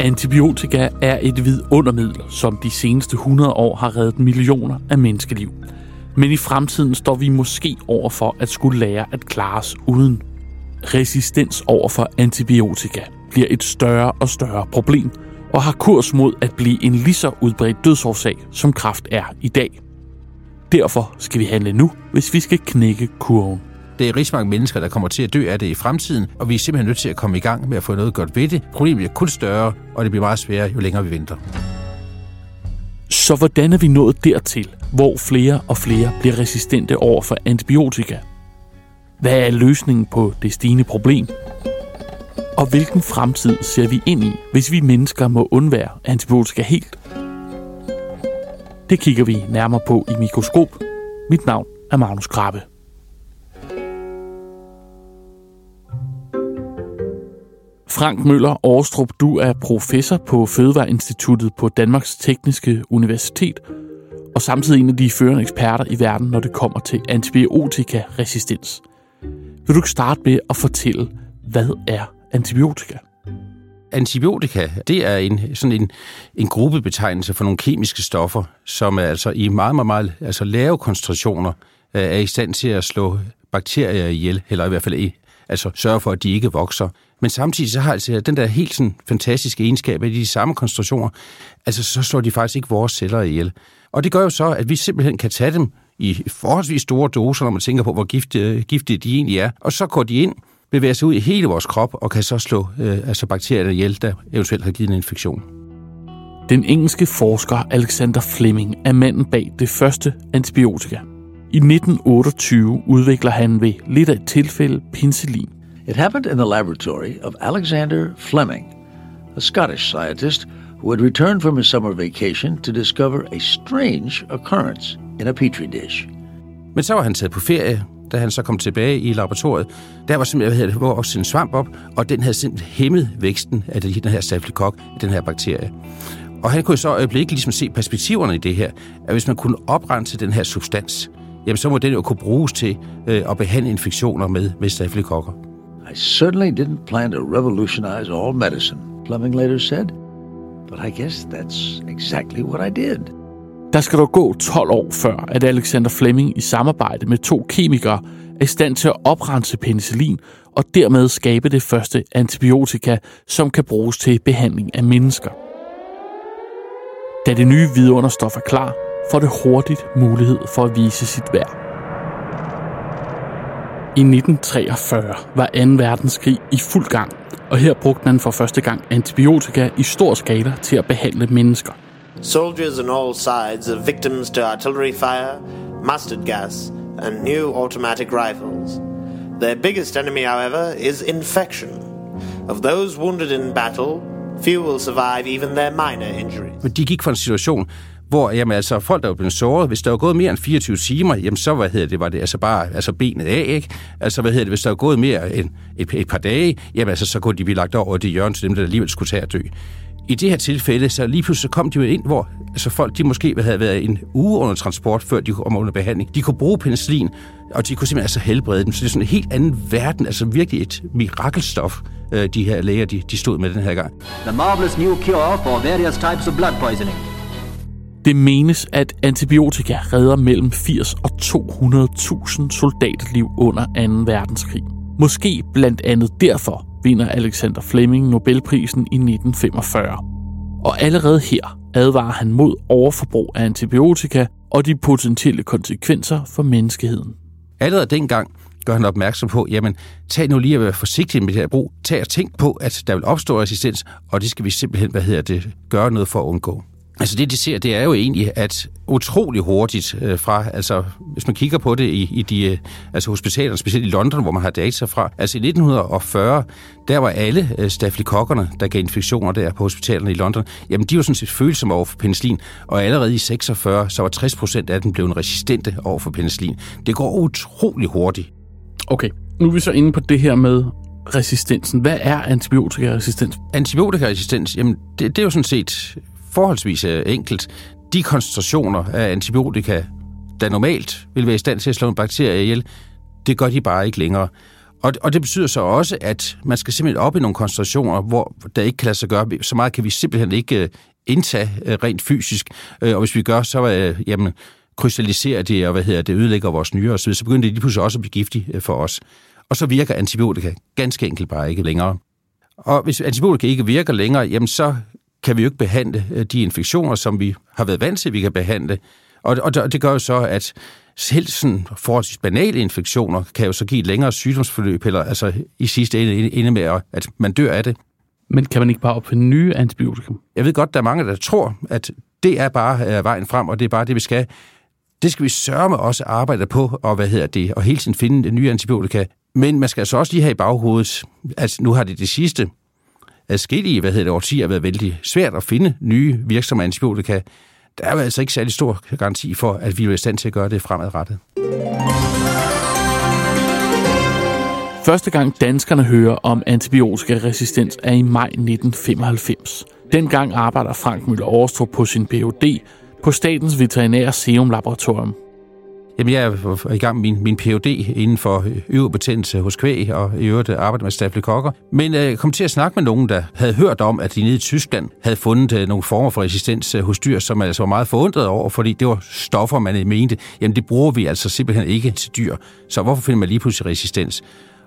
Antibiotika er et vidundermiddel, som de seneste 100 år har reddet millioner af menneskeliv. Men i fremtiden står vi måske over for at skulle lære at klare os uden. Resistens over for antibiotika bliver et større og større problem, og har kurs mod at blive en lige så udbredt dødsårsag, som kræft er i dag. Derfor skal vi handle nu, hvis vi skal knække kurven. Det er rigtig mange mennesker, der kommer til at dø af det i fremtiden, og vi er simpelthen nødt til at komme i gang med at få noget godt ved det. Problemet bliver kun større, og det bliver meget sværere, jo længere vi venter. Så hvordan er vi nået dertil, hvor flere og flere bliver resistente over for antibiotika? Hvad er løsningen på det stigende problem? Og hvilken fremtid ser vi ind i, hvis vi mennesker må undvære antibiotika helt? Det kigger vi nærmere på i mikroskop. Mit navn er Magnus Krabbe. Frank Møller Aarstrup, du er professor på Fødevareinstituttet på Danmarks Tekniske Universitet, og samtidig en af de førende eksperter i verden, når det kommer til antibiotikaresistens. Vil du ikke starte med at fortælle, hvad er antibiotika? Antibiotika, det er en, sådan en, en gruppebetegnelse for nogle kemiske stoffer, som er altså i meget, meget, meget altså lave koncentrationer øh, er i stand til at slå bakterier ihjel, eller i hvert fald i, altså sørge for, at de ikke vokser. Men samtidig så har altså den der helt sådan fantastiske egenskab, at de samme koncentrationer, altså så slår de faktisk ikke vores celler ihjel. Og det gør jo så, at vi simpelthen kan tage dem i forholdsvis store doser, når man tænker på, hvor giftige, giftige de egentlig er. Og så går de ind, bevæger sig ud i hele vores krop og kan så slå øh, altså bakterier ihjel, der eventuelt har givet en infektion. Den engelske forsker Alexander Fleming er manden bag det første antibiotika. I 1928 udvikler han ved lidt af et tilfælde penicillin. It happened in the laboratory of Alexander Fleming, a Scottish scientist who had returned from his summer vacation to discover a strange occurrence in a petri dish. Men så var han taget på ferie, da han så kom tilbage i laboratoriet. Der var simpelthen, hvad hvor også en svamp op, og den havde simpelthen hæmmet væksten af den her stafylokok, den her bakterie. Og han kunne så øjeblikkeligt ligesom se perspektiverne i det her, at hvis man kunne oprense den her substans, jamen så må den jo kunne bruges til øh, at behandle infektioner med, med stafylokokker. I certainly didn't plan to revolutionize all medicine, Fleming later said, but I guess that's exactly what I did. Der skal dog gå 12 år før, at Alexander Fleming i samarbejde med to kemikere er i stand til at oprense penicillin og dermed skabe det første antibiotika, som kan bruges til behandling af mennesker. Da det nye vidunderstof er klar, får det hurtigt mulighed for at vise sit værd. I 1943 var 2. verdenskrig i fuld gang, og her brugte man for første gang antibiotika i stor skala til at behandle mennesker. Soldiers on all sides are victims to artillery fire, mustard gas, and new automatic rifles. Their biggest enemy, however, is infection. Of those wounded in battle, few will survive even their minor injuries. Men de gik fra en situation, hvor jamen, altså, folk, der var blevet såret, hvis der var gået mere end 24 timer, jamen, så hvad hedder det, var det altså bare altså benet af, ikke? Altså, hvad hedder det, hvis der var gået mere end et, et par dage, jamen, altså, så kunne de blive lagt over det hjørne til dem, der alligevel skulle tage at dø. I det her tilfælde, så lige pludselig så kom de jo ind, hvor altså folk, de måske havde været en uge under transport, før de kom under behandling. De kunne bruge penicillin, og de kunne simpelthen altså helbrede dem. Så det er sådan en helt anden verden, altså virkelig et mirakelstof, øh, de her læger, de, de stod med den her gang. The marvelous new cure for various types of blood poisoning. Det menes, at antibiotika redder mellem 80 og 200.000 soldatliv under 2. verdenskrig. Måske blandt andet derfor vinder Alexander Fleming Nobelprisen i 1945. Og allerede her advarer han mod overforbrug af antibiotika og de potentielle konsekvenser for menneskeheden. Allerede dengang gør han opmærksom på, jamen, tag nu lige at være forsigtig med det her brug. Tag og tænk på, at der vil opstå resistens, og det skal vi simpelthen, hvad hedder det, gøre noget for at undgå. Altså det, de ser, det er jo egentlig, at utrolig hurtigt øh, fra, altså hvis man kigger på det i, i de øh, altså hospitalerne, specielt i London, hvor man har data fra, altså i 1940, der var alle øh, stafylokokkerne, der gav infektioner der på hospitalerne i London, jamen de var sådan set følsomme over for penicillin, og allerede i 46, så var 60 procent af dem blevet resistente over for penicillin. Det går utrolig hurtigt. Okay, nu er vi så inde på det her med resistensen. Hvad er antibiotikaresistens? Antibiotikaresistens, jamen det, det er jo sådan set forholdsvis øh, enkelt. De koncentrationer af antibiotika, der normalt vil være i stand til at slå en bakterie ihjel, det gør de bare ikke længere. Og, og det betyder så også, at man skal simpelthen op i nogle koncentrationer, hvor der ikke kan lade sig gøre. Så meget kan vi simpelthen ikke øh, indtage øh, rent fysisk. Og hvis vi gør, så øh, jamen, krystalliserer det, og hvad hedder det, ødelægger vores nyere osv., så begynder det lige pludselig også at blive giftigt for os. Og så virker antibiotika ganske enkelt bare ikke længere. Og hvis antibiotika ikke virker længere, jamen så kan vi jo ikke behandle øh, de infektioner, som vi har været vant til, at vi kan behandle. Og, og det gør jo så, at selv sådan forholdsvis banale infektioner kan jo så give et længere sygdomsforløb, eller altså i sidste ende, ende med, at man dør af det. Men kan man ikke bare opfinde nye antibiotika? Jeg ved godt, der er mange, der tror, at det er bare uh, vejen frem, og det er bare det, vi skal. Det skal vi sørge med også arbejde på, og hvad hedder det, og hele tiden finde nye antibiotika. Men man skal altså også lige have i baghovedet, at nu har det det sidste adskillige, hvad hedder det, årtier været vældig svært at finde nye virksomme antibiotika. Der er jo altså ikke særlig stor garanti for, at vi er i stand til at gøre det fremadrettet. Første gang danskerne hører om antibiotikaresistens er i maj 1995. Dengang arbejder Frank Møller Aarstrup på sin Ph.D. på Statens Veterinære Serum Laboratorium. Jamen, jeg er i gang med min, min Ph.D. inden for øh, øverbetændelse hos kvæg, og i øvrigt øh, arbejder med staflekokker. Men jeg kom til at snakke med nogen, der havde hørt om, at de nede i Tyskland havde fundet nogle former for resistens hos dyr, som altså var meget forundret over, fordi det var stoffer, man mente, jamen det bruger vi altså simpelthen ikke til dyr. Så hvorfor finder man lige pludselig resistens?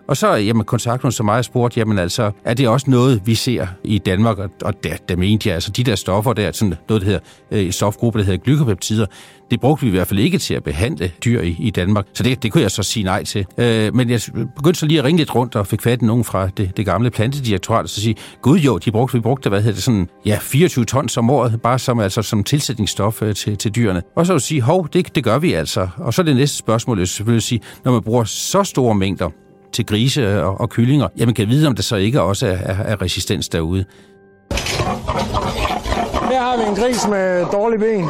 Og så jamen, kontaktede hun så mig og spurgte, jamen altså, er det også noget, vi ser i Danmark? Og, og der, der mente jeg, altså de der stoffer der, sådan noget, der hedder, øh, stofgruppe, der hedder glykopeptider, det brugte vi i hvert fald ikke til at behandle dyr i, i Danmark. Så det, det kunne jeg så sige nej til. Øh, men jeg begyndte så lige at ringe lidt rundt og fik fat i nogen fra det, det gamle plantedirektorat og så sige, gud jo, de brugte, vi brugte, hvad hedder det, sådan, ja, 24 tons om året, bare som, altså, som tilsætningsstof øh, til, til dyrene. Og så vil sige, hov, det, det gør vi altså. Og så er det næste spørgsmål, jeg selvfølgelig sige, når man bruger så store mængder til grise og, og kyllinger, jamen kan vide, om der så ikke også er, er, er resistens derude. Her har vi en gris med dårlige ben,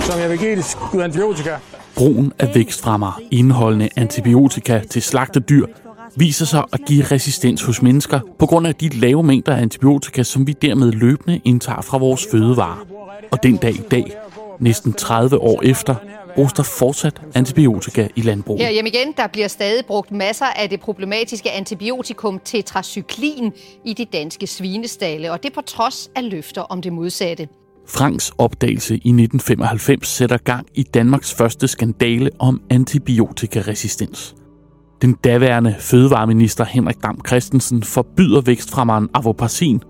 som jeg vil give skud antibiotika. Brugen af vækstfremmer indeholdende antibiotika til slagtedyr viser sig at give resistens hos mennesker på grund af de lave mængder af antibiotika, som vi dermed løbende indtager fra vores fødevarer. Og den dag i dag, næsten 30 år efter, bruges der fortsat antibiotika i landbruget. Her igen, der bliver stadig brugt masser af det problematiske antibiotikum tetracyklin i de danske svinestalle, og det på trods af løfter om det modsatte. Franks opdagelse i 1995 sætter gang i Danmarks første skandale om antibiotikaresistens. Den daværende fødevareminister Henrik Dam Christensen forbyder vækstfremmeren avoparcin,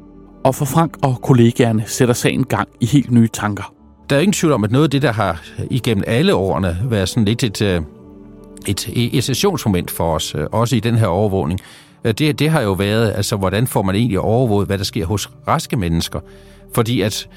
og for Frank og kollegaerne sætter sagen gang i helt nye tanker der er ingen tvivl om, at noget af det, der har igennem alle årene været sådan lidt et, øh, et, et, et sessionsmoment for os, øh, også i den her overvågning, øh, det, det har jo været, altså hvordan får man egentlig overvåget, hvad der sker hos raske mennesker. Fordi at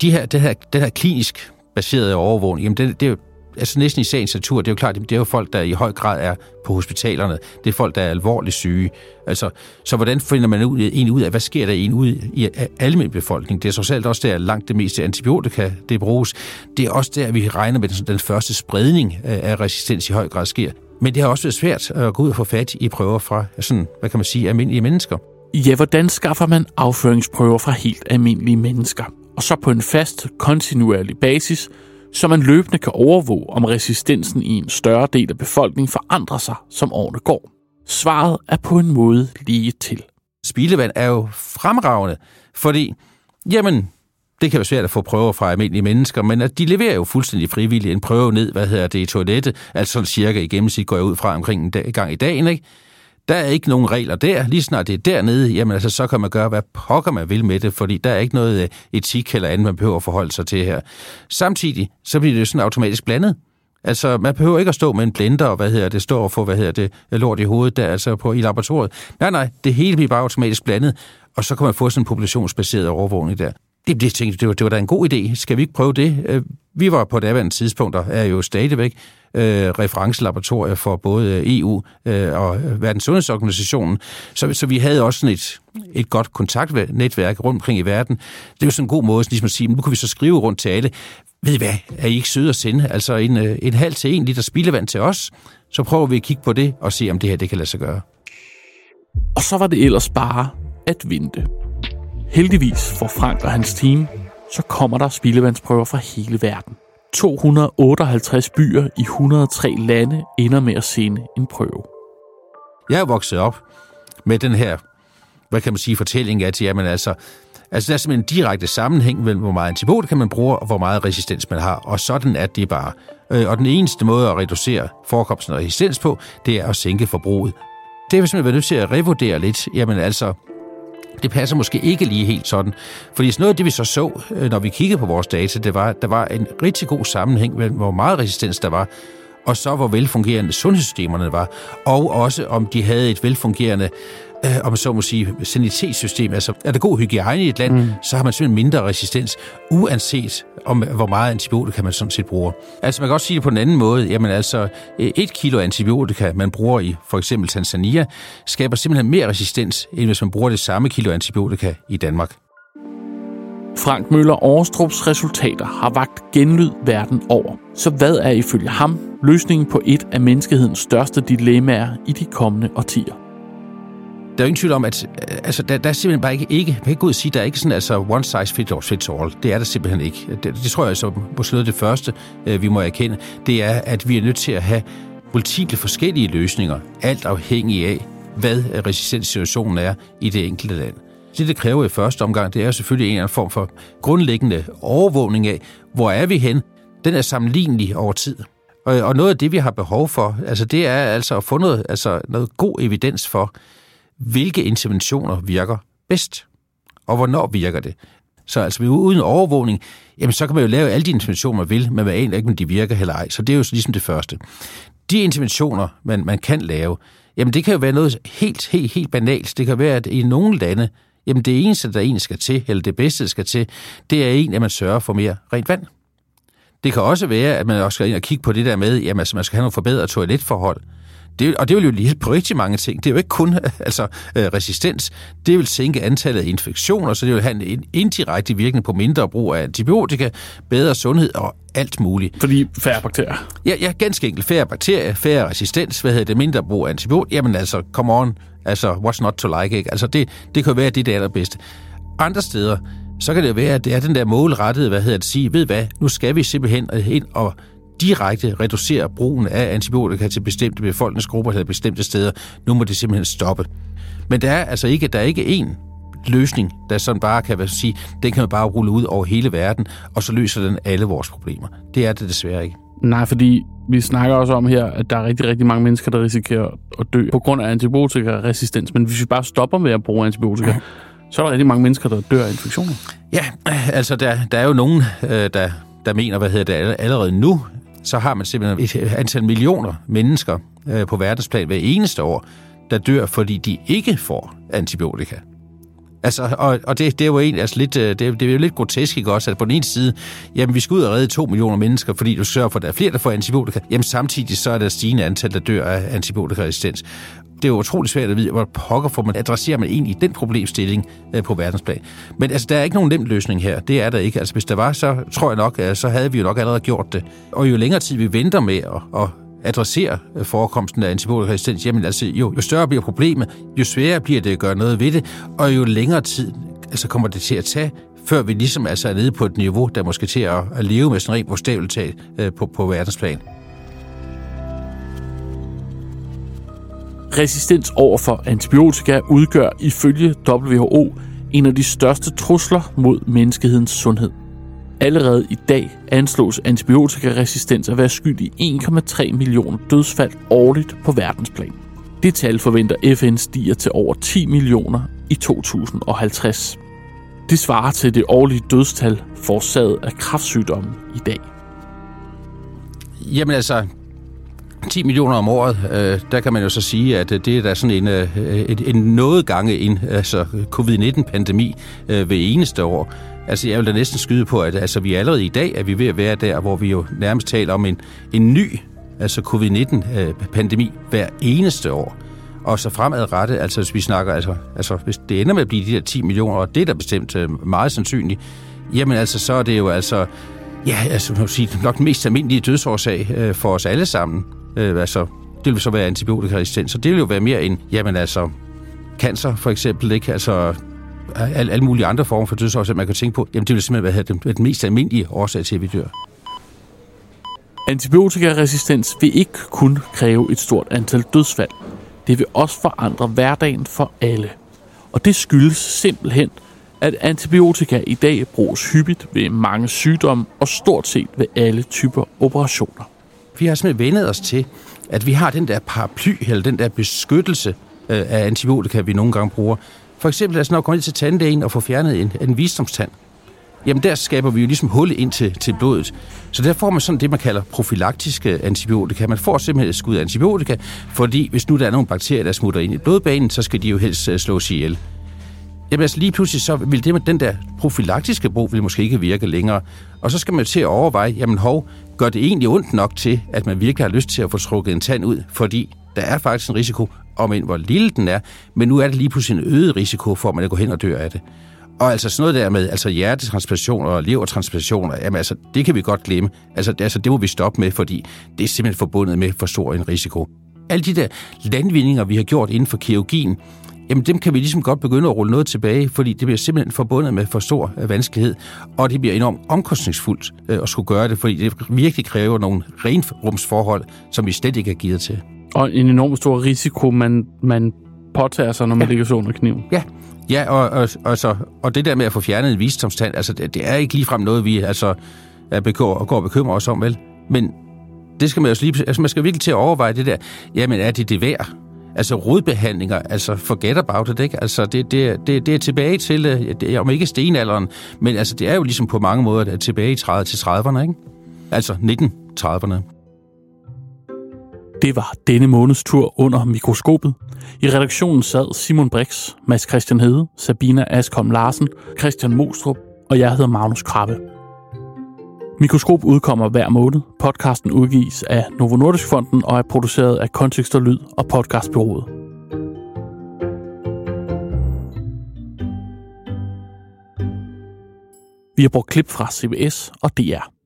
de her, det her, den her klinisk baserede overvågning, jamen det, det, er altså næsten i sagens natur, det er jo klart, det er jo folk, der i høj grad er på hospitalerne. Det er folk, der er alvorligt syge. Altså, så hvordan finder man ud, en ud af, hvad sker der en ud i almindelig befolkning? Det er så alt også der, langt det meste antibiotika det bruges. Det er også der, vi regner med, at den første spredning øh, af resistens i høj grad sker. Men det har også været svært at gå ud og få fat i prøver fra, sådan, hvad kan man sige, almindelige mennesker. Ja, hvordan skaffer man afføringsprøver fra helt almindelige mennesker? Og så på en fast, kontinuerlig basis – så man løbende kan overvåge, om resistensen i en større del af befolkningen forandrer sig, som årene går. Svaret er på en måde lige til. Spildevand er jo fremragende, fordi, jamen, det kan være svært at få prøver fra almindelige mennesker, men at de leverer jo fuldstændig frivilligt en prøve ned, hvad hedder det, i toilettet, altså sådan cirka i gennemsnit går jeg ud fra omkring en dag, gang i dagen, ikke? Der er ikke nogen regler der. Lige snart det er dernede, jamen altså, så kan man gøre, hvad pokker man vil med det, fordi der er ikke noget øh, etik eller andet, man behøver at forholde sig til her. Samtidig, så bliver det sådan automatisk blandet. Altså, man behøver ikke at stå med en blender, og hvad hedder det, stå og få, hvad hedder det, lort i hovedet der, altså på, i laboratoriet. Nej, nej, det hele bliver bare automatisk blandet, og så kan man få sådan en populationsbaseret overvågning der. Det, det, tænkte, det, var, det var da en god idé. Skal vi ikke prøve det? Øh, vi var på det andet tidspunkt, og er jo stadigvæk øh, referencelaboratorier for både øh, EU øh, og øh, Verdens Sundhedsorganisationen. Så, så vi havde også sådan et, et godt kontaktnetværk rundt omkring i verden. Det var sådan en god måde ligesom at sige, nu kan vi så skrive rundt til alle, ved I hvad, er I ikke søde at sende? Altså en, en halv til en liter spildevand til os, så prøver vi at kigge på det og se, om det her det kan lade sig gøre. Og så var det ellers bare at vente. Heldigvis for Frank og hans team, så kommer der spildevandsprøver fra hele verden. 258 byer i 103 lande ender med at sende en prøve. Jeg er vokset op med den her, hvad kan man sige, fortælling af, at jamen altså, altså der er simpelthen en direkte sammenhæng mellem, hvor meget antibiotika man bruger, og hvor meget resistens man har. Og sådan er det bare. Øh, og den eneste måde at reducere forekomsten af resistens på, det er at sænke forbruget. Det er vi simpelthen været nødt til at revurdere lidt. Jamen altså, det passer måske ikke lige helt sådan. Fordi sådan noget af det, vi så så, øh, når vi kiggede på vores data, det var, at der var en rigtig god sammenhæng mellem, hvor meget resistens der var, og så hvor velfungerende sundhedssystemerne var, og også om de havde et velfungerende øh, om så må sige, sanitetssystem. Altså, er der god hygiejne i et land, mm. så har man simpelthen mindre resistens, uanset om, hvor meget antibiotika man sådan set bruger. Altså, man kan også sige det på en anden måde. Jamen altså, et kilo antibiotika, man bruger i for eksempel Tanzania, skaber simpelthen mere resistens, end hvis man bruger det samme kilo antibiotika i Danmark. Frank Møller Aarstrups resultater har vagt genlyd verden over. Så hvad er ifølge ham løsningen på et af menneskehedens største dilemmaer i de kommende årtier? Der er jo ingen tvivl om, at øh, altså, der, der er simpelthen bare ikke, ikke, man kan ikke ud og sige, der er ikke sådan altså one size fits all, fits all. Det er der simpelthen ikke. Det, det tror jeg så måske noget det første, øh, vi må erkende, det er, at vi er nødt til at have multiple forskellige løsninger, alt afhængig af, hvad resistenssituationen er i det enkelte land. Det, det kræver i første omgang, det er selvfølgelig en eller anden form for grundlæggende overvågning af, hvor er vi hen? Den er sammenlignelig over tid. Og, og noget af det, vi har behov for, altså det er altså at få noget, altså noget god evidens for, hvilke interventioner virker bedst, og hvornår virker det. Så altså uden overvågning, jamen så kan man jo lave alle de interventioner, man vil, men man aner ikke, om de virker heller ej. Så det er jo ligesom det første. De interventioner, man, man kan lave, jamen det kan jo være noget helt, helt, helt banalt. Det kan være, at i nogle lande, jamen det eneste, der egentlig skal til, eller det bedste, der skal til, det er en, at man sørger for mere rent vand. Det kan også være, at man også skal ind og kigge på det der med, jamen altså man skal have nogle forbedrede toiletforhold. Det, og det vil jo lige på rigtig mange ting. Det er jo ikke kun altså, øh, resistens. Det vil sænke antallet af infektioner, så det vil have en indirekte virkning på mindre brug af antibiotika, bedre sundhed og alt muligt. Fordi færre bakterier? Ja, ja ganske enkelt. Færre bakterier, færre resistens, hvad hedder det, mindre brug af antibiotika. Jamen altså, come on. Altså, what's not to like, ikke? Altså, det, det kan være, det er det allerbedste. Andre steder, så kan det være, at det er den der målrettede, hvad hedder det, sige, ved hvad, nu skal vi simpelthen ind og direkte reducere brugen af antibiotika til bestemte befolkningsgrupper eller bestemte steder. Nu må det simpelthen stoppe. Men der er altså ikke, der er ikke én løsning, der sådan bare kan sige, den kan man bare rulle ud over hele verden, og så løser den alle vores problemer. Det er det desværre ikke. Nej, fordi vi snakker også om her, at der er rigtig, rigtig mange mennesker, der risikerer at dø på grund af antibiotikaresistens. Men hvis vi bare stopper med at bruge antibiotika, så er der rigtig mange mennesker, der dør af infektioner. Ja, altså der, der er jo nogen, øh, der, der mener, hvad hedder det, allerede nu, så har man simpelthen et antal millioner mennesker øh, på verdensplan hver eneste år, der dør, fordi de ikke får antibiotika. Altså, og, og det, det er jo egentlig altså lidt, øh, det, det er jo lidt grotesk, ikke også, at på den ene side, jamen vi skal ud og redde to millioner mennesker, fordi du sørger for, at der er flere, der får antibiotika, jamen samtidig så er der stigende antal, der dør af antibiotikaresistens det er jo utrolig svært at vide, hvor pokker får man, adresserer man egentlig den problemstilling øh, på verdensplan. Men altså, der er ikke nogen nem løsning her. Det er der ikke. Altså, hvis der var, så tror jeg nok, øh, så havde vi jo nok allerede gjort det. Og jo længere tid vi venter med at, at adressere forekomsten af antibiotikaresistens, jamen altså, jo, jo større bliver problemet, jo sværere bliver det at gøre noget ved det, og jo længere tid altså, kommer det til at tage, før vi ligesom altså er nede på et niveau, der måske til at, at leve med sådan en rent bogstaveligt øh, på, på verdensplan. Resistens over for antibiotika udgør ifølge WHO en af de største trusler mod menneskehedens sundhed. Allerede i dag anslås antibiotikaresistens at være skyld i 1,3 millioner dødsfald årligt på verdensplan. Det tal forventer FN stiger til over 10 millioner i 2050. Det svarer til det årlige dødstal forårsaget af kraftsygdomme i dag. Jamen altså, 10 millioner om året, øh, der kan man jo så sige, at øh, det er da sådan en, øh, en, en noget gange en altså covid-19-pandemi øh, ved eneste år. Altså, jeg vil da næsten skyde på, at altså, vi allerede i dag er vi ved at være der, hvor vi jo nærmest taler om en, en ny altså covid-19-pandemi øh, hver eneste år. Og så fremadrettet, altså hvis vi snakker, altså, altså hvis det ender med at blive de der 10 millioner, og det er da bestemt øh, meget sandsynligt, jamen altså, så er det jo altså, ja, altså, man sige, nok den mest almindelige dødsårsag øh, for os alle sammen. Øh, altså, det vil så være antibiotikaresistens, så det vil jo være mere end, jamen altså, cancer for eksempel, ikke? Altså, alle, alle mulige andre former for dødsårsager, man kan tænke på, jamen det vil simpelthen være den, den mest almindelige årsag til, at vi dør. Antibiotikaresistens vil ikke kun kræve et stort antal dødsfald. Det vil også forandre hverdagen for alle. Og det skyldes simpelthen, at antibiotika i dag bruges hyppigt ved mange sygdomme og stort set ved alle typer operationer. Vi har simpelthen vendet os til, at vi har den der paraply, eller den der beskyttelse øh, af antibiotika, vi nogle gange bruger. For eksempel, altså når man kommer ind til tandlægen og får fjernet en, en visdomstand, jamen der skaber vi jo ligesom hul ind til, til blodet. Så der får man sådan det, man kalder profilaktiske antibiotika. Man får simpelthen et skud af antibiotika, fordi hvis nu der er nogle bakterier, der smutter ind i blodbanen, så skal de jo helst øh, slås ihjel. Jamen altså lige pludselig så vil det med den der profilaktiske brug vil måske ikke virke længere. Og så skal man til at overveje, jamen hov, gør det egentlig ondt nok til, at man virkelig har lyst til at få trukket en tand ud, fordi der er faktisk en risiko, om end hvor lille den er, men nu er det lige pludselig en øget risiko for, at man går hen og dør af det. Og altså sådan noget der med altså hjertetransplantationer og levertransplantationer, jamen altså, det kan vi godt glemme. Altså, det, altså, det må vi stoppe med, fordi det er simpelthen forbundet med for stor en risiko. Alle de der landvindinger, vi har gjort inden for kirurgien, jamen dem kan vi ligesom godt begynde at rulle noget tilbage, fordi det bliver simpelthen forbundet med for stor øh, vanskelighed, og det bliver enormt omkostningsfuldt øh, at skulle gøre det, fordi det virkelig kræver nogle renrumsforhold, som vi slet ikke er givet til. Og en enorm stor risiko, man, man påtager sig, når man ja. ligger så under kniven. Ja, Ja, og, og, og, så, og det der med at få fjernet en visdomstand, altså det, det er ikke ligefrem noget, vi altså, er bekymret, og går og bekymrer os om, vel? Men det skal man jo lige, altså man skal virkelig til at overveje det der, jamen er det det værd? Altså rodbehandlinger, altså forget about it, ikke? Altså det, det, det, det er tilbage til, øh, det er, om ikke stenalderen, men altså det er jo ligesom på mange måder tilbage i 30 til 30'erne, ikke? Altså 1930'erne. Det var denne måneds tur under mikroskopet. I redaktionen sad Simon Brix, Mads Christian Hede, Sabina Askom Larsen, Christian Mostrup og jeg hedder Magnus Krabbe. Mikroskop udkommer hver måned. Podcasten udgives af Novo Nordisk Fonden og er produceret af Kontekst og Lyd og Podcastbyrået. Vi har brugt klip fra CBS og DR.